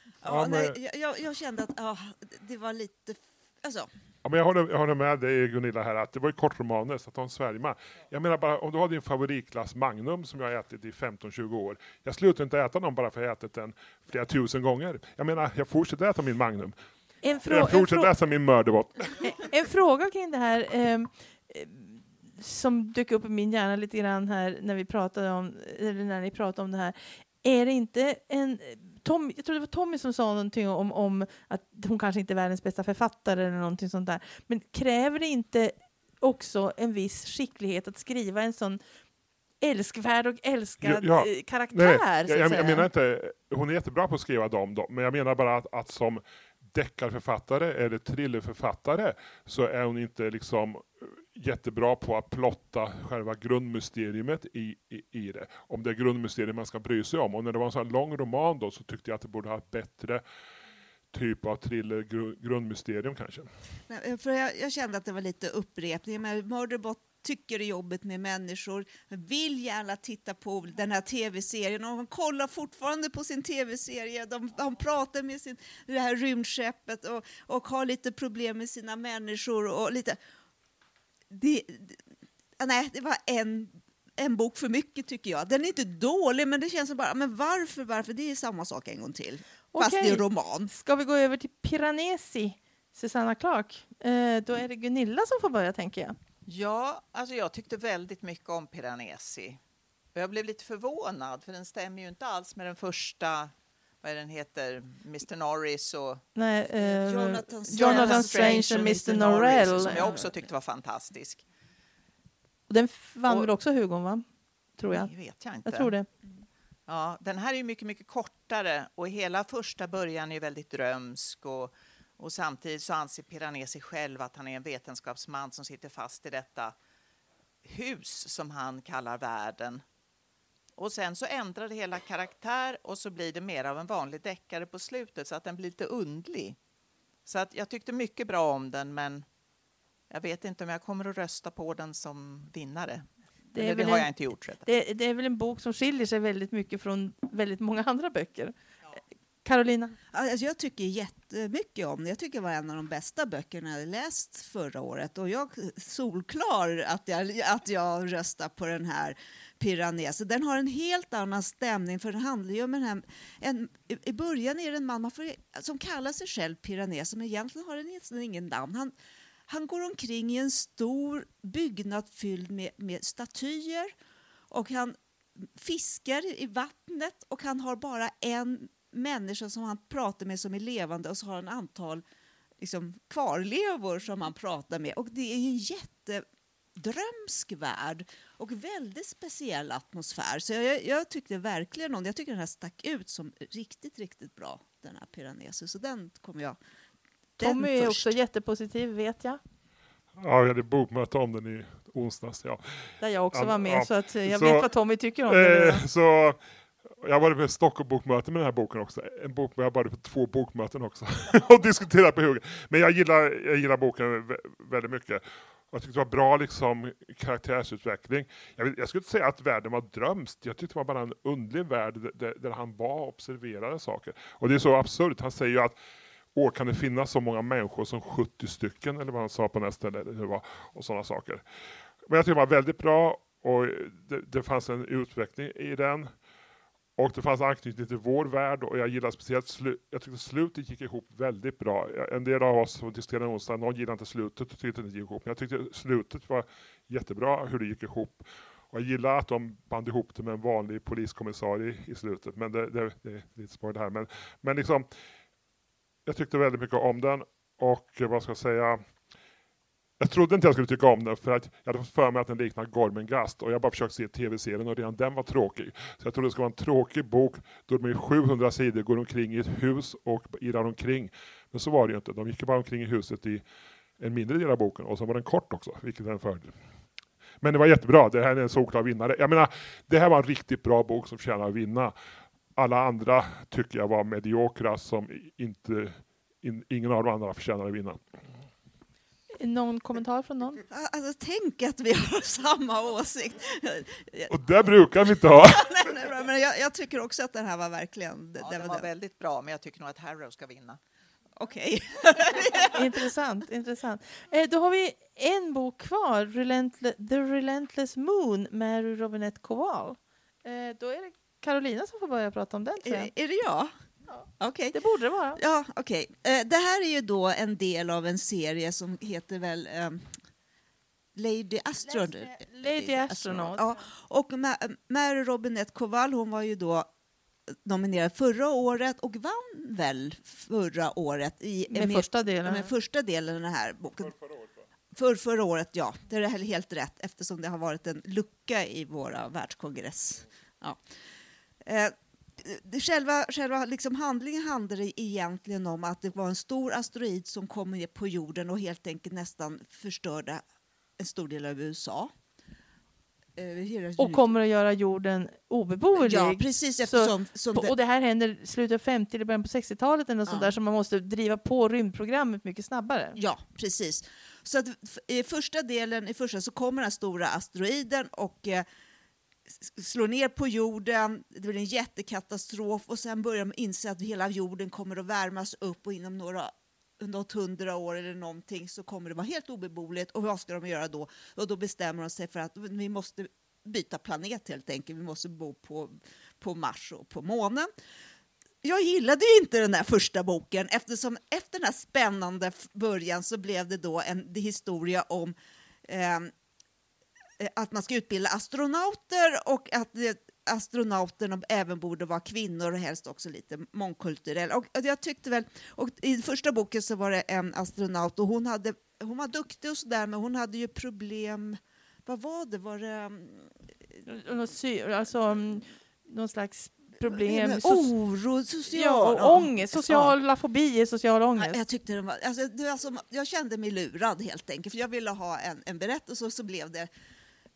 ja, Ja, men- nej, jag- jag, jag kände att ah, det var lite... Alltså, Ja, men jag, håller, jag håller med dig Gunilla här att det var ju kortromaner så att de svärmar. Jag menar bara om du har din favoritglass Magnum som jag har ätit i 15-20 år. Jag slutar inte äta dem bara för att jag har ätit den flera tusen gånger. Jag menar jag fortsätter äta min Magnum. En, Jag en, fortsätter frå- läsa min Murderbot. en, en fråga kring det här ehm, eh, som dök upp i min hjärna lite grann här när vi pratade om, eller när ni pratade om det här. Är det inte en Tom, jag tror det var Tommy som sa någonting om, om att hon kanske inte är världens bästa författare eller någonting sånt där. Men kräver det inte också en viss skicklighet att skriva en sån älskvärd och älskad Ja, ja. eh, karaktär? Nej, jag, jag, jag menar inte, hon är jättebra på att skriva dem, då, men jag menar bara att, att som deckarförfattare eller thrillerförfattare så är hon inte liksom eh, jättebra på att plotta själva grundmysteriet i, i, i det. Om det är grundmysteriet man ska bry sig om. Och när det var en sån här lång roman då så tyckte jag att det borde ha ett bättre typ av thriller grundmysterium kanske. Nej, För jag, jag kände att det var lite upprepning. Men Murderbot tycker det är jobbigt med människor, vill gärna titta på den här tv-serien och kollar fortfarande på sin tv-serie. De, han pratar med sin, det här rymdskeppet och, och har lite problem med sina människor och lite... Det, det, nej, det var en, en bok för mycket tycker jag. Den är inte dålig men det känns som bara, men varför, varför? Det är samma sak en gång till. Fast Okej. det är roman. Ska vi gå över till Piranesi, Susanna Clark? Eh, då är det Gunilla som får börja, tänker jag. Ja, alltså jag tyckte väldigt mycket om Piranesi. Jag blev lite förvånad, för den stämmer ju inte alls med den första, vad är den heter, Mr Norris och Nej, eh, Jonathan Strange. Jonathan Strange och Mr Norrell. som jag också tyckte var fantastisk. Den vann Och- väl också Hugon, va? Tror jag. Det vet jag inte. Jag tror det. Ja, den här är ju mycket, mycket kortare och hela första början är väldigt drömsk och, och samtidigt så anser Piranesi själv att han är en vetenskapsman som sitter fast i detta hus som han kallar världen. Och sen så ändrar det hela karaktär och så blir det mer av en vanlig deckare på slutet så att den blir lite undlig. Så att jag tyckte mycket bra om den men jag vet inte om jag kommer att rösta på den som vinnare. Det Eller det har en- jag inte gjort. Det, det är väl en bok som skiljer sig väldigt mycket från väldigt många andra böcker. Carolina? Alltså jag tycker jättemycket om den. Jag tycker det var en av de bästa böckerna jag läst förra året. Och jag solklar att jag, att jag röstar på den här Piranesi. Den har en helt annan stämning för den handlar ju om en, här, en i- början är det en man får, som kallar sig själv Piranesi men egentligen har den ingen namn. Han, han går omkring i en stor byggnad fylld med, med statyer och han fiskar i vattnet och han har bara en människa som han pratar med som är levande och så har han antal liksom, kvarlevor som han pratar med. Och det är en jättedrömsk värld och väldigt speciell atmosfär. Så jag, jag tyckte verkligen om det. Jag tycker den här stack ut som riktigt, riktigt bra, den här Piranesi. Så den kommer jag... Den Tommy är först. också jättepositiv vet jag. Ja, vi hade bokmöte om den i onsdags. Ja. Där jag också var med ja. så att eh, jag Så, vet vad Tommy tycker om den. Eh, så jag har varit på ett Stockholm-bokmöte med den här boken också. En bok, jag har varit på två bokmöten också *laughs* och diskuterat på hugget. Men jag gillar, jag gillar boken väldigt mycket. Jag tyckte det var bra liksom, karaktärsutveckling. Jag, vill, jag skulle inte säga att världen var drömsk. Jag tyckte det var bara en underlig värld där, där, han var och observerade saker. Och det är så absurt. Han säger ju att år kan det finnas så många människor som 70 stycken, eller vad han sa på nästa ställe, eller hur det var, och sådana saker. Men jag tyckte det var väldigt bra och det, det fanns en utveckling i den. Och det fanns anknytning till vår värld och jag gillade speciellt slutet, jag tyckte slutet gick ihop väldigt bra. En del av oss som diskuterade onsdag, någon gillade inte slutet och tyckte det gick ihop. Men jag tyckte slutet var jättebra hur det gick ihop. Och jag gillar att de band ihop det med en vanlig poliskommissarie i slutet. Men det, det, det är lite spoil här. Men, men liksom, jag tyckte väldigt mycket om den och vad ska jag säga, jag trodde inte jag skulle tycka om den för att jag hade fått för mig att den liknar Gormenghast och jag bara försökt se tv-serien och redan den var tråkig. Så jag trodde det skulle vara en tråkig bok då de i 700 sidor går omkring i ett hus och irrar omkring. Men så var det ju inte. De gick bara omkring i huset i en mindre del av boken och så var den kort också, vilket är en fördel. Men det var jättebra. Det här är en solklar vinnare. Jag menar, det här var en riktigt bra bok som förtjänar att vinna. Alla andra tycker jag var mediokra som inte, in, ingen av de andra förtjänar att vinna. Någon kommentar från någon? Alltså, tänk att vi har *laughs* samma åsikt. Och det brukar vi inte ha. *laughs* nej, nej, men jag, jag tycker också att den här var verkligen... Ja, det den var var väldigt bra, men jag tycker nog att Harrow ska vinna. Okej. *laughs* intressant. intressant. Eh, då har vi en bok kvar, Relentle- The Relentless Moon, med Robinette Koval. Eh, då är det Carolina som får börja prata om den. tror jag. Är, är det jag? Ja. Okej. Det borde det vara. Ja, okej. Eh, det här är ju då en del av en serie som heter väl ehm, Lady Astronaut. Lady Astronaut. Ja, och Ma- Mary Robinette Kowal, hon var ju då nominerad förra året och vann väl förra året i Med första delen. med första delen av den här boken. För förra året, ja. Det är helt rätt eftersom det har varit en lucka i våra världskongress. Ja. Eh, själva själva liksom handlingen handlar egentligen om att det var en stor asteroid som kom ner på jorden och helt enkelt nästan förstörde en stor del av USA. Eh, Och kommer att göra jorden obeboelig. Ja, precis eftersom... som På, det, och det här händer i slutet av 50 eller början på 60-talet eller något sånt Ja. där så man måste driva på rymdprogrammet mycket snabbare. Ja, precis. Så att i första delen, i första så kommer den här stora asteroiden och eh, slår ner på jorden, det blir en jättekatastrof och sen börjar de inse att hela jorden kommer att värmas upp och inom några något hundra år eller någonting så kommer det vara helt obeboeligt och vad ska de göra då? Och då bestämmer de sig för att vi måste byta planet helt enkelt. Vi måste bo på, på Mars och på månen jag gillade ju inte den där första boken eftersom efter den här spännande början så blev det då en historia om eh, att man ska utbilda astronauter och att det, astronauterna även borde vara kvinnor och helst också lite mångkulturella. Och, och jag tyckte väl, och i första boken så var det en astronaut och hon, hade, hon var duktig och sådär men hon hade ju problem vad var det? Var det mm, Alltså, mm, någon slags problem. Oro, social ja, ångest, sociala fobier, social Ja, ångest. Jag, tyckte den var, alltså, det var som, jag kände mig lurad helt enkelt, för jag ville ha en, en berättelse och så blev det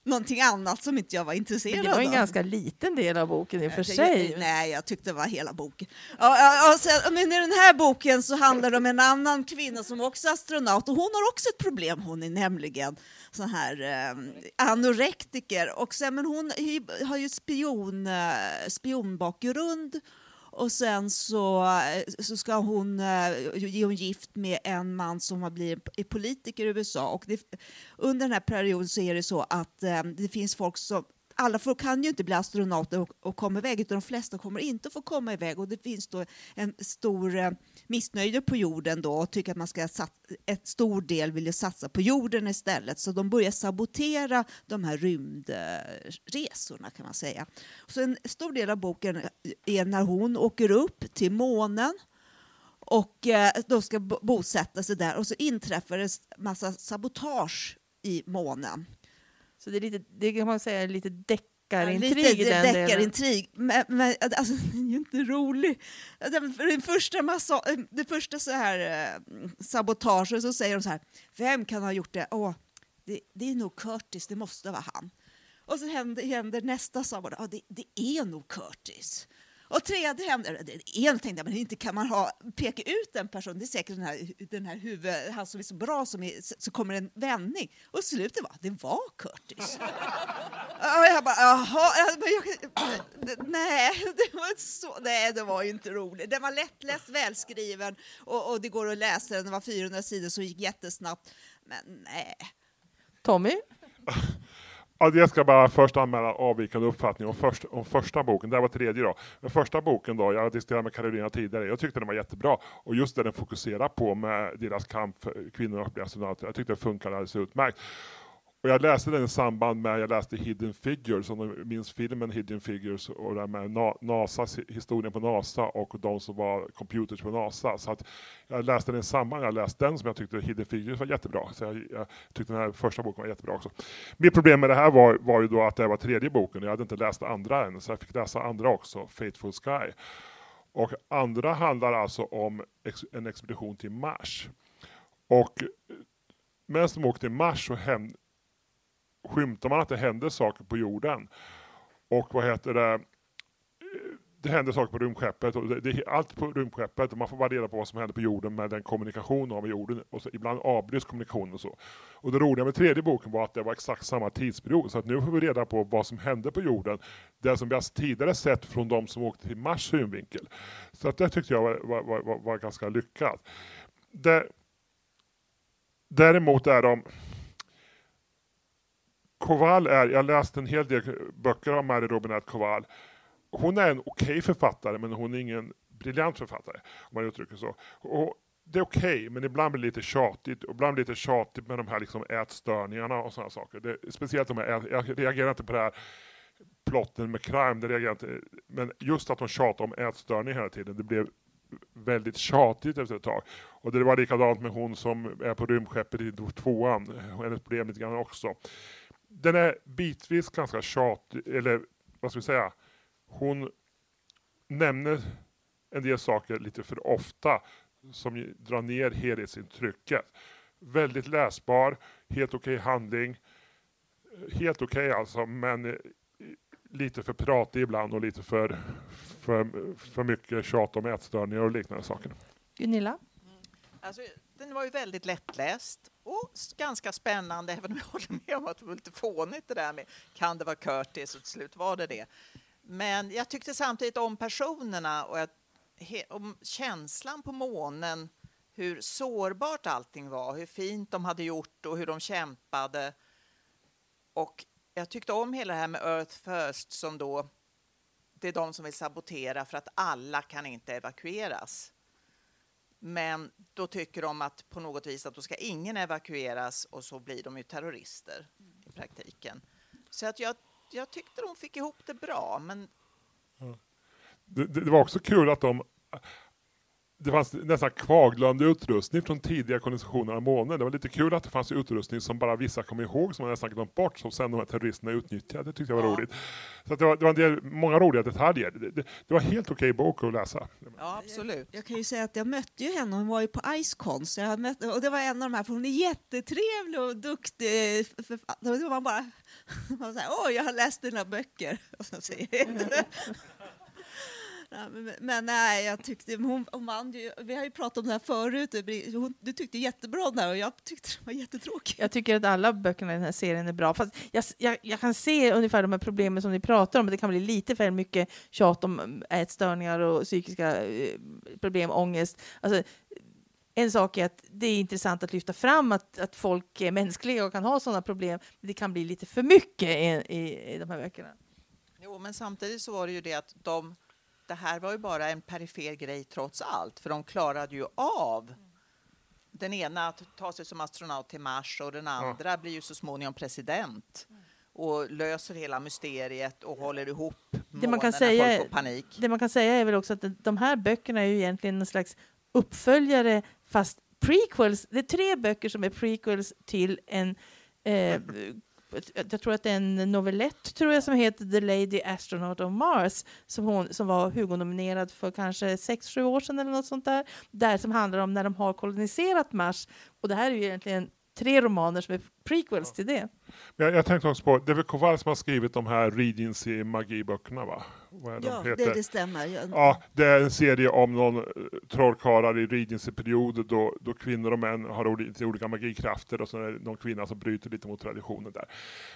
någonting annat som inte jag var intresserad Men det var en av. ganska liten del av boken i och för Jag- sig. Nej, jag tyckte det var hela boken. Ja, ja, ja, sen, men I den här boken så handlar det om en annan kvinna som också är astronaut och hon har också ett problem. Hon är nämligen sån här eh, anorektiker. Och sen, men hon har ju spion, eh, spionbakgrund och sen så, eh, så ska hon, eh, är hon gift med en man som har blivit politiker i USA. Och det, under den här perioden så är det så att eh, det finns folk som alla får, kan ju inte bli astronauter och, och komma iväg, utan de flesta kommer inte få komma iväg. Och det finns då en stor eh, missnöje på jorden då och tycker att man ska sat, ett stor del vill ju satsa på jorden istället. Så de börjar sabotera de här rymdresorna kan man säga. Så en stor del av boken är när hon åker upp till månen och eh, de ska bosätta sig där och så inträffar det massa sabotage i månen. Så det är lite, det kan man säga är lite Ja, deckarintrig lite den delen. deckarintrig, men, men alltså, *laughs* den är ju inte rolig. Alltså, Den första, massa, det första så här, eh, sabotaget så säger de så här, vem kan ha gjort det? Åh, det, det är nog Curtis, det måste vara han. Och så händer, händer nästa sabotage, ja, det, det är nog Curtis. Och tredje händer, en tänkte jag, men inte kan man ha, peka ut en person, det är säkert den här, den här huvud, han som är så bra, som är, så kommer en vändning. Och slutet var, det var Curtis. *laughs* Ja, jag bara, jaha, jag, men jag, nej, det var så, nej, det var ju inte roligt. Den var lättläst, välskriven och, och det går att läsa den. Det var 400 sidor så gick jättesnabbt. Men nej. Tommy? *laughs* Ja, jag ska bara först anmäla avvikande uppfattning om, först, om första boken. Det här var tredje då. Den första boken då, jag diskuterade med Karolina tidigare, jag tyckte den var jättebra. Och just det den fokuserar på med deras kamp för kvinnor och astronauter, jag tyckte det funkade alldeles utmärkt. Och jag läste den i samband med, jag läste Hidden Figures, om ni minns filmen Hidden Figures och det här med NASAs historien på NASA och de som var computers på NASA. Så att jag läste den i samband, jag läste den som jag tyckte Hidden Figures var jättebra. Så jag, jag tyckte den här första boken var jättebra också. Mitt problem med det här var, var ju då att det var tredje boken och jag hade inte läst andra än, så jag fick läsa andra också, Fateful Sky. Och andra handlar alltså om ex, en expedition till Mars. Och medan de åkte till Mars så hände skymtar man att det händer saker på jorden. Och vad heter det? Det händer saker på rymdskeppet och det, det allt på rymdskeppet och man får bara reda på vad som händer på jorden med den kommunikation av jorden och så ibland avbryts kommunikationen och så. Och det roliga med tredje boken var att det var exakt samma tidsperiod så att nu får vi reda på vad som hände på jorden. Det som vi har tidigare sett från de som åkte till Mars synvinkel. Så att det tyckte jag var, var, var, var, var ganska lyckat. Det, däremot är de Koval är, jag läste en hel del böcker av Mary Robinette Koval. Hon är en okej författare men hon är ingen briljant författare om man uttrycker så. Och det är okej men ibland blir det lite tjatigt och ibland blir det lite tjatigt med de här liksom ätstörningarna och sådana saker. Det, speciellt de här, ät- jag reagerar inte på det här plotten med crime, det reagerar inte. Men just att de tjatar om ätstörning hela tiden, det blev väldigt tjatigt efter ett tag. Och det var likadant med hon som är på rymdskeppet i tvåan, hennes problem lite grann också. Den är bitvis ganska tjatig, eller vad ska vi säga, hon nämner en del saker lite för ofta som drar ner helhetsintrycket. Väldigt läsbar, helt okej handling, helt okej alltså, men eh, lite för pratig ibland och lite för, för, för mycket tjat om ätstörningar och liknande saker. Gunilla? Alltså, den var ju väldigt lättläst och ganska spännande, även om jag *laughs* håller med om att det var lite fånigt det där med kan det vara Curtis och till slut var det det. Men jag tyckte samtidigt om personerna och jag, om känslan på månen, hur sårbart allting var, hur fint de hade gjort och hur de kämpade. Och jag tyckte om hela det här med Earth First som då, det är de som vill sabotera för att alla kan inte evakueras. Men då tycker de att på något vis att då ska ingen evakueras och så blir de ju terrorister i praktiken. Så att jag, jag tyckte de fick ihop det bra, men mm. Det, det, det var också kul att de det fanns nästan kvaglande utrustning från tidiga kolonisationer av månen. Det var lite kul att det fanns utrustning som bara vissa kom ihåg, som man nästan glömt bort, som sen de här terroristerna utnyttjade. Det tyckte jag var Ja. roligt. Så att det, var, det var en del, många roliga detaljer. Det, det, det var helt okej bok att läsa. ja, absolut. Jag kan ju säga att jag mötte ju henne, hon var ju på Icecon, så jag mötte, och det var en av de här, för hon är jättetrevlig och duktig författare. Och då var man bara, *laughs* Man säger, Åh, jag har läst dina böcker. *laughs* Och så säger jag inte. Ja, men, men nej, jag tyckte hon, hon vann ju, vi har ju pratat om det här förut, hon, du tyckte jättebra om det här och jag tyckte det var jättetråkigt. Jag tycker att alla böckerna i den här serien är bra. Fast jag, jag, jag kan se ungefär de här problemen som ni pratar om. Det kan bli lite för mycket tjat om ätstörningar och psykiska eh, problem, ångest. Alltså, en sak är att det är intressant att lyfta fram att, att folk är mänskliga och kan ha sådana problem. Men det kan bli lite för mycket i, i, i de här böckerna. Jo, men samtidigt så var det ju det att de det här var ju bara en perifer grej trots allt, för de klarade ju av den ena att ta sig som astronaut till Mars och den andra ja. blir ju så småningom president och löser hela mysteriet och håller ihop det man kan säga, panik. Det man kan säga är väl också att de här böckerna är ju egentligen en slags uppföljare fast prequels. Det är tre böcker som är prequels till en eh, jag tror att det är en novellett tror jag, som heter The Lady Astronaut of Mars som, hon, som var Hugo-nominerad för kanske sex sju år sedan eller något sånt där. Där som handlar om när de har koloniserat Mars. Och det här är ju egentligen tre romaner som är prequels till det. Jag, jag tänkte också på, det är väl Kowal som har skrivit de här Regency magiböckerna va? ja, de det, det, stämmer. Ja, det är en serie om någon eh, trollkarlar i Regency-perioder då, då kvinnor och män har lite olika magikrafter och så är det någon kvinna som bryter lite mot traditionen där.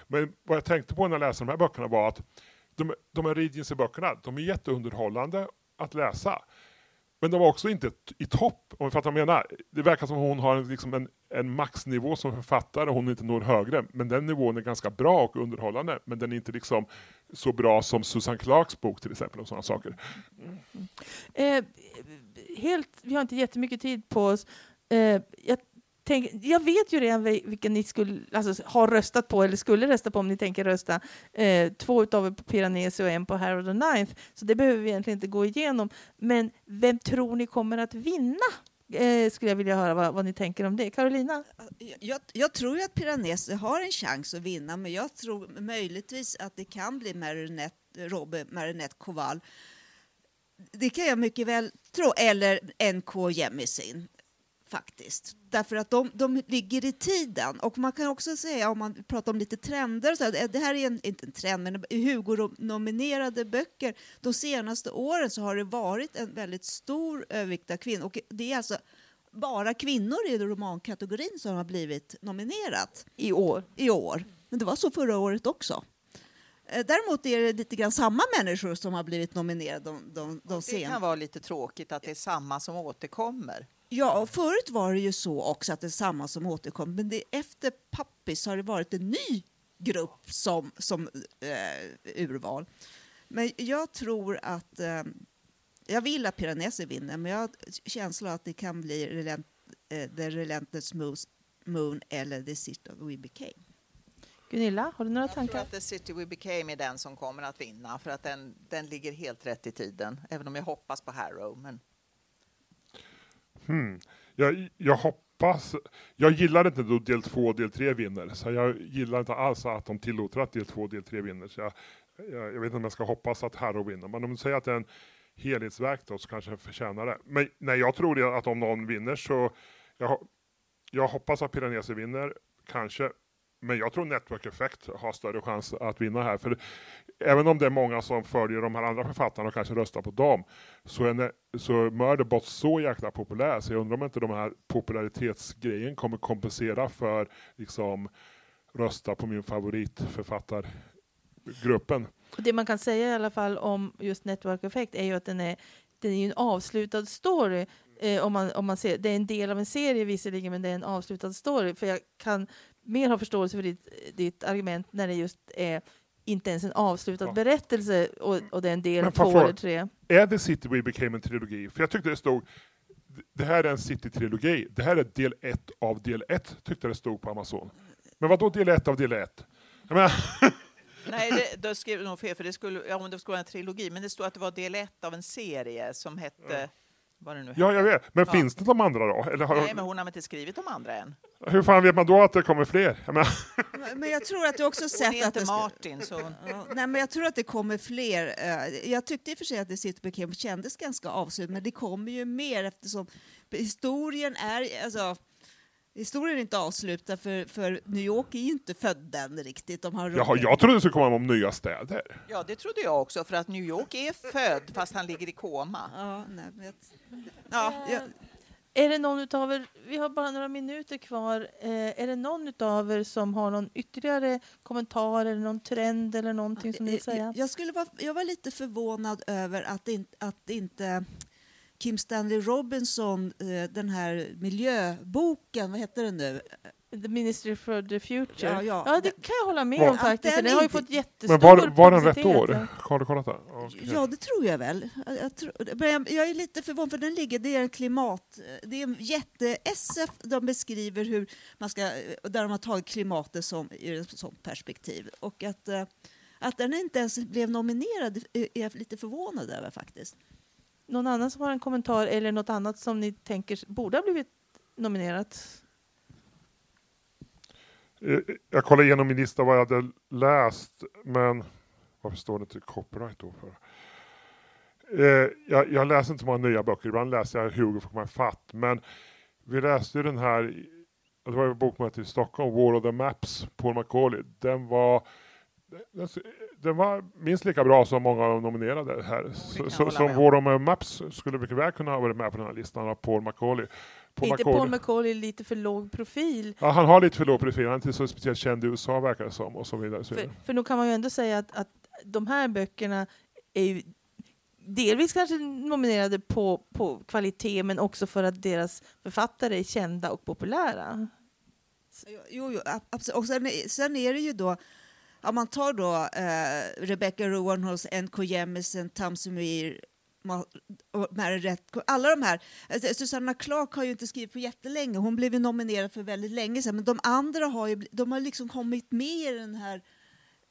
Men vad jag tänkte på när jag läste de här böckerna var att de, de här Regency-böckerna, de är jätteunderhållande att läsa. Men de var också inte i topp, om du fattar vad jag menar. Det verkar som att hon har liksom en, en maxnivå som författare och hon inte når högre. Men den nivån är ganska bra och underhållande. Men den är inte liksom så bra som Susan Clarks bok till exempel. och sådana saker. Mm. Eh, helt, vi har inte jättemycket tid på oss. Eh, jag tänk, jag vet ju redan vilken ni skulle, alltså, har röstat på eller skulle rösta på om ni tänker rösta. Eh, två av er på Piranesi och en på Harold the Ninth. Så det behöver vi egentligen inte gå igenom. Men vem tror ni kommer att vinna? Eh, skulle jag vilja höra vad, vad, ni tänker om det. Carolina? Jag, jag tror att Piranesi har en chans att vinna, men jag tror möjligtvis att det kan bli Marinette, Robert Marinette Koval. Det kan jag mycket väl tro, eller NK Jemisin faktiskt. Därför att de, de ligger i tiden. Och man kan också säga, om man pratar om lite trender, så här, det här är en, inte en trend, men Hugo-nominerade böcker. De senaste åren så har det varit en väldigt stor övervikt av kvinnor. Och det är alltså bara kvinnor i romankategorin som har blivit nominerat. I år? I år. Men det var så förra året också. Eh, däremot är det lite grann samma människor som har blivit nominerade de, de, de Det kan vara lite tråkigt att det är samma som återkommer. Ja, förut var det ju så också att det är samma som återkom, men det, efter Pappis har det varit en ny grupp som, som eh, urval. Men jag tror att, eh, jag vill att Piranesi vinner, men jag har känslan att det kan bli relent, eh, The Relentless Moon eller The City We Became. Gunilla, har du några tankar? Jag tror att The City We Became är den som kommer att vinna, för att den, den ligger helt rätt i tiden, även om jag hoppas på Harrow. Men... Hmm. Jag, jag hoppas... Jag gillar inte då del 2 och del 3 vinner, så jag gillar inte alls att de tillåter att del 2 och del 3 vinner. Så jag, jag, jag, vet inte om jag ska hoppas att Harrow vinner, men om du säger att det är en helhetsverk då, så kanske jag förtjänar det. Men nej, jag tror att om någon vinner så... Jag, jag hoppas att Piranesi vinner, kanske. Men jag tror Network Effect har större chans att vinna här. För även om det är många som följer de här andra författarna och kanske röstar på dem, så är så Murderbot så jäkla populär, så jag undrar om inte de här popularitetsgrejen kommer kompensera för liksom rösta på min favoritförfattargruppen. Det man kan säga i alla fall om just Network Effect är ju att den är, den är en avslutad story. Eh, om man, om man ser, det är en del av en serie visserligen, men det är en avslutad story. För jag kan mer ha förståelse för ditt, ditt argument när det just är inte ens en avslutad ja. berättelse och, och det är en del av två eller tre. Är det City We Became en trilogi? För jag tyckte det stod det här är en City-trilogi. Det här är del ett av del ett, tyckte det stod på Amazon. Men vad då del ett av del ett? *laughs* Nej, det, då skrev nog fel, för det skulle, ja, det skulle vara en trilogi, men det stod att det var del ett av en serie som hette ja. Vad det nu ja, jag vet. Men ja. finns det de andra då? Eller har... Nej, men hon har inte skrivit de andra än. Hur fan vet man då att det kommer fler? Jag men, men jag tror att du också sett hon är inte Martin. Så... Nej, men jag tror att det kommer fler. Eh, jag tyckte i och för sig att The City Became kändes ganska avslut, men det kommer ju mer eftersom historien är... Alltså, historien är inte avslutad för, för New York är ju inte född än riktigt. De har Jaha, jag trodde det skulle komma om nya städer. Ja, det trodde jag också, för att New York är född fast han ligger i koma. Ja, nej, jag- Ja, jag, Är det någon utav er, vi har bara några minuter kvar, eh, är det någon utav er som har någon ytterligare kommentar eller någon trend eller någonting som ni vill säga? jag, jag, skulle vara, jag var lite förvånad över att, in, att inte Kim Stanley Robinson, eh, den här miljöboken, vad heter den nu? The Ministry for the Future. Ja, ja. ja det kan jag hålla med Var- om faktiskt. Den Den har ju fått jättestor Men var, var den rätt år? Har du kollat det? Ja, det tror jag väl. Jag, tror, jag, jag är lite förvånad, för den ligger, det är en klimat... Det är en jätte-SF, de beskriver hur man ska... Där de har tagit klimatet som, ur ett sånt perspektiv. Och att, eh, att den inte ens blev nominerad är jag lite förvånad över faktiskt. Någon annan som har en kommentar eller något annat som ni tänker borde ha blivit nominerat? Eh, jag kollade igenom min lista vad jag hade läst, men varför står det inte copyright då? För? Eh, jag, jag läser inte så många nya böcker, ibland läser jag Hugo för att komma ifatt, men vi läste ju den här, det var ju bokmöte i Stockholm, War of the Maps, Paul McCauley. Den var, den, den var minst lika bra som många av de nominerade här. Så, så, som. War Maps skulle mycket väl kunna ha varit med på den här listan av Paul McCauley. Paul inte McCauley- Paul McCauley lite för låg profil? Ja, han har lite för låg profil, han är inte så speciellt känd i USA verkar det som. Och så vidare. För, för nog kan man ju ändå säga att, att de här böckerna är ju delvis kanske nominerade på, på kvalitet men också för att deras författare är kända och populära. Jo, jo ab- absolut. Och sen, sen är det ju då, om man tar då eh, Rebecca Roanhorse, N.K. Jemisin, Tamsin Muir, Mary alla de här. Alltså, Susanna Clark har ju inte skrivit på jättelänge, hon blev ju nominerad för väldigt länge sedan, men de andra har ju de har liksom kommit med i den här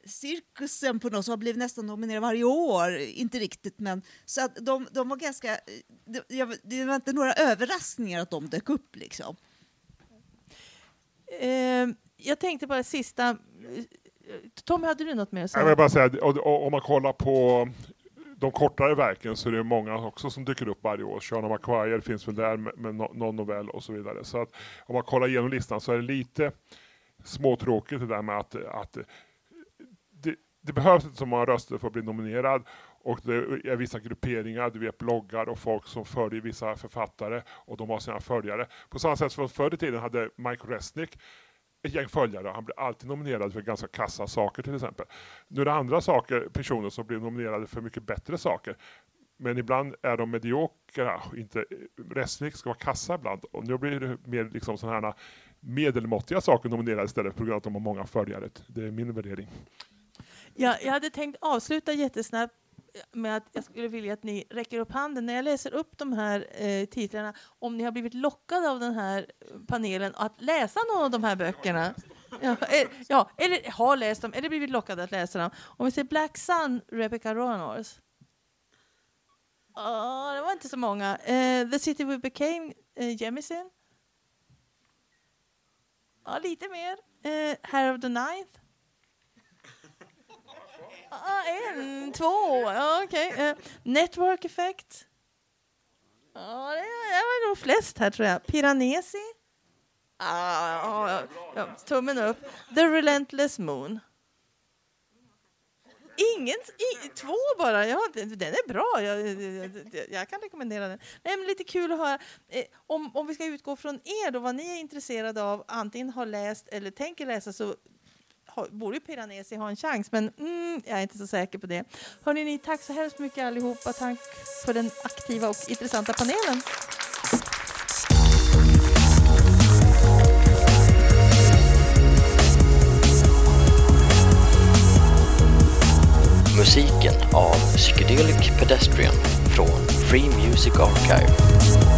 cirkusen på något som har blivit nästan nominerad varje år. Inte riktigt, men så att de, de var ganska... Det, det var inte några överraskningar att de dök upp liksom. Eh, jag tänkte bara sista... Tommy, hade du något mer att Jag vill säga? bara säga, och, och, om man kollar på de kortare verken så är det många också som dyker upp varje år. Shana McQuire finns väl där med, med no- någon novell och så vidare. Så att om man kollar igenom listan så är det lite småtråkigt det där med att, att det, det behövs inte så många röster för att bli nominerad. Och det är vissa grupperingar, du vet bloggar och folk som följer vissa författare och de har sina följare. På samma sätt som förr i tiden hade Mike Resnick ett gäng följare. Han blir alltid nominerad för ganska kassa saker till exempel. Nu är det andra saker, personer som blir nominerade för mycket bättre saker. Men ibland är de mediokra. Inte, Resnick ska vara kassa ibland. Och nu blir det mer liksom sådana här medelmåttiga saker nominerade istället på grund av att de har många följare. Det är min värdering. Ja, jag hade tänkt avsluta jättesnabbt med att jag skulle vilja att ni räcker upp handen när jag läser upp de här eh, titlarna. Om ni har blivit lockade av den här eh, panelen att läsa någon av de här böckerna. Ja, eh, ja, eller har läst dem, eller blivit lockade att läsa dem. Om vi säger Black Sun, Rebecca Ronors. Oh, det var inte så många. Eh, The City We Became, eh, Jemisin. Ja, lite mer. Eh, Hair of the Ninth. Ah, en, två, ja, okej. Eh, network effect. Ja, det är, det var nog flest här tror jag. Piranesi. Ah, ja, ja, tummen upp. The Relentless Moon. Ingen, i, två bara. Ja, den är bra. Jag, jag, jag kan rekommendera den. Nej, men lite kul att höra. Eh, om, om vi ska utgå från er, då, vad ni är intresserade av, antingen har läst eller tänker läsa, så borde ju Piranesi ha en chans, men mm, jag är inte så säker på det. Hörrni, ni, tack så hemskt mycket allihopa. Tack för den aktiva och intressanta panelen. Musiken av Psychedelic Pedestrian från Free Music Archive.